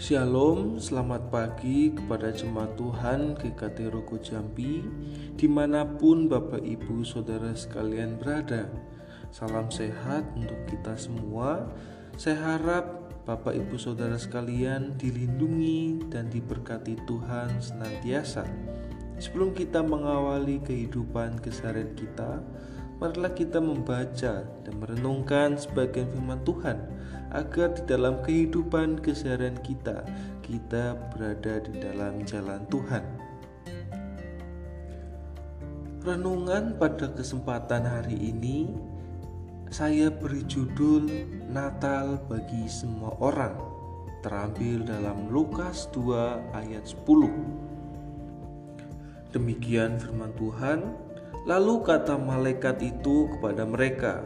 Shalom, selamat pagi kepada jemaat Tuhan GKT Roko Jambi Di mana pun Bapak Ibu Saudara sekalian berada. Salam sehat untuk kita semua. Saya harap Bapak Ibu Saudara sekalian dilindungi dan diberkati Tuhan senantiasa. Sebelum kita mengawali kehidupan keseharian kita marilah kita membaca dan merenungkan sebagian firman Tuhan agar di dalam kehidupan keseharian kita kita berada di dalam jalan Tuhan. Renungan pada kesempatan hari ini saya beri judul Natal bagi semua orang terambil dalam Lukas 2 ayat 10. Demikian firman Tuhan, Lalu kata malaikat itu kepada mereka,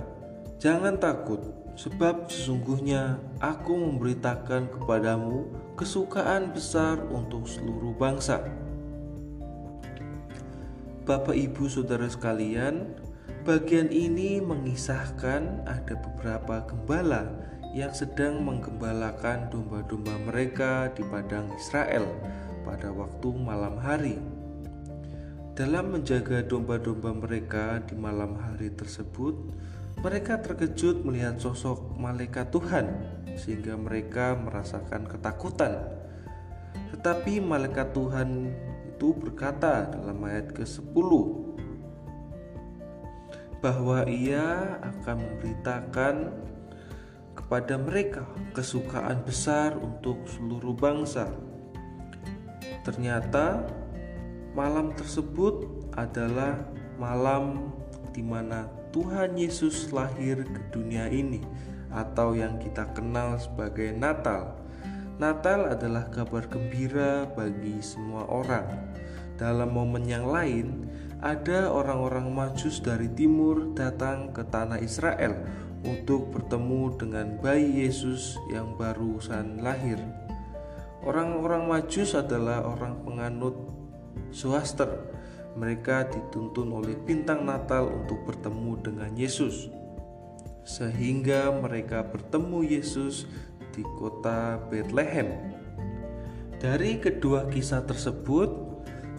"Jangan takut, sebab sesungguhnya aku memberitakan kepadamu kesukaan besar untuk seluruh bangsa." Bapak, ibu, saudara sekalian, bagian ini mengisahkan ada beberapa gembala yang sedang menggembalakan domba-domba mereka di padang Israel pada waktu malam hari. Dalam menjaga domba-domba mereka di malam hari tersebut, mereka terkejut melihat sosok malaikat Tuhan, sehingga mereka merasakan ketakutan. Tetapi malaikat Tuhan itu berkata dalam ayat ke-10 bahwa ia akan memberitakan kepada mereka kesukaan besar untuk seluruh bangsa. Ternyata Malam tersebut adalah malam di mana Tuhan Yesus lahir ke dunia ini atau yang kita kenal sebagai Natal. Natal adalah kabar gembira bagi semua orang. Dalam momen yang lain, ada orang-orang Majus dari timur datang ke tanah Israel untuk bertemu dengan bayi Yesus yang barusan lahir. Orang-orang Majus adalah orang penganut Suaster, mereka dituntun oleh bintang Natal untuk bertemu dengan Yesus. Sehingga mereka bertemu Yesus di kota Bethlehem. Dari kedua kisah tersebut,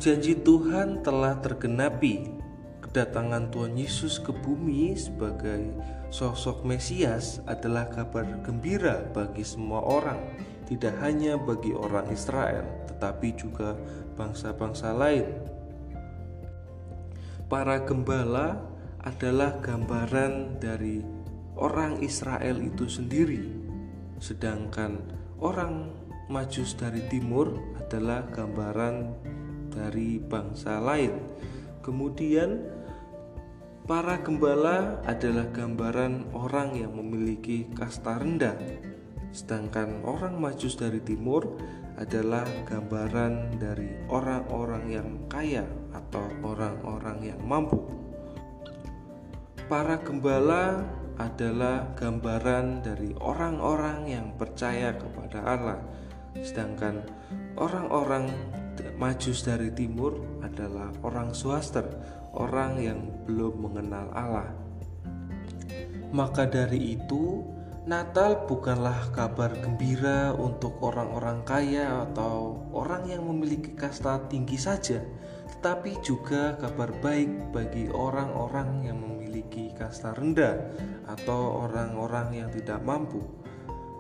janji Tuhan telah tergenapi. Kedatangan Tuhan Yesus ke bumi sebagai sosok Mesias adalah kabar gembira bagi semua orang, tidak hanya bagi orang Israel, tetapi juga bangsa-bangsa lain. Para gembala adalah gambaran dari orang Israel itu sendiri, sedangkan orang Majus dari timur adalah gambaran dari bangsa lain. Kemudian, para gembala adalah gambaran orang yang memiliki kasta rendah, sedangkan orang Majus dari timur adalah gambaran dari orang-orang yang kaya atau orang-orang yang mampu. Para gembala adalah gambaran dari orang-orang yang percaya kepada Allah, sedangkan orang-orang majus dari timur adalah orang swaster, orang yang belum mengenal Allah. Maka dari itu, Natal bukanlah kabar gembira untuk orang-orang kaya atau orang yang memiliki kasta tinggi saja, tetapi juga kabar baik bagi orang-orang yang memiliki kasta rendah atau orang-orang yang tidak mampu.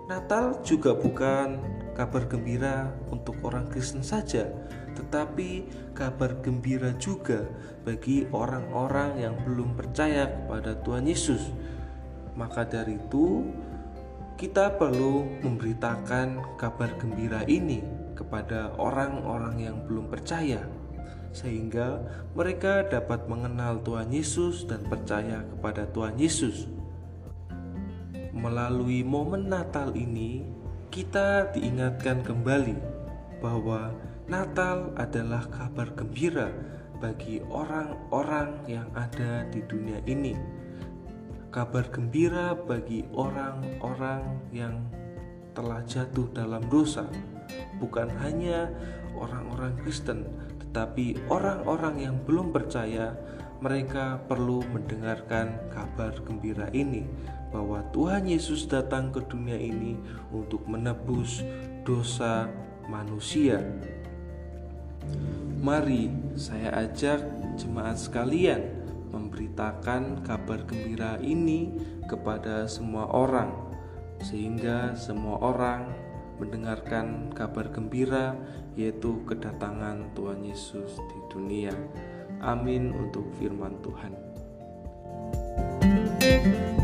Natal juga bukan kabar gembira untuk orang Kristen saja, tetapi kabar gembira juga bagi orang-orang yang belum percaya kepada Tuhan Yesus. Maka dari itu, kita perlu memberitakan kabar gembira ini kepada orang-orang yang belum percaya, sehingga mereka dapat mengenal Tuhan Yesus dan percaya kepada Tuhan Yesus. Melalui momen Natal ini, kita diingatkan kembali bahwa Natal adalah kabar gembira bagi orang-orang yang ada di dunia ini kabar gembira bagi orang-orang yang telah jatuh dalam dosa, bukan hanya orang-orang Kristen, tetapi orang-orang yang belum percaya. Mereka perlu mendengarkan kabar gembira ini bahwa Tuhan Yesus datang ke dunia ini untuk menebus dosa manusia. Mari saya ajak jemaat sekalian memberitakan kabar gembira ini kepada semua orang, sehingga semua orang mendengarkan kabar gembira, yaitu kedatangan Tuhan Yesus di dunia. Amin untuk firman Tuhan. thank you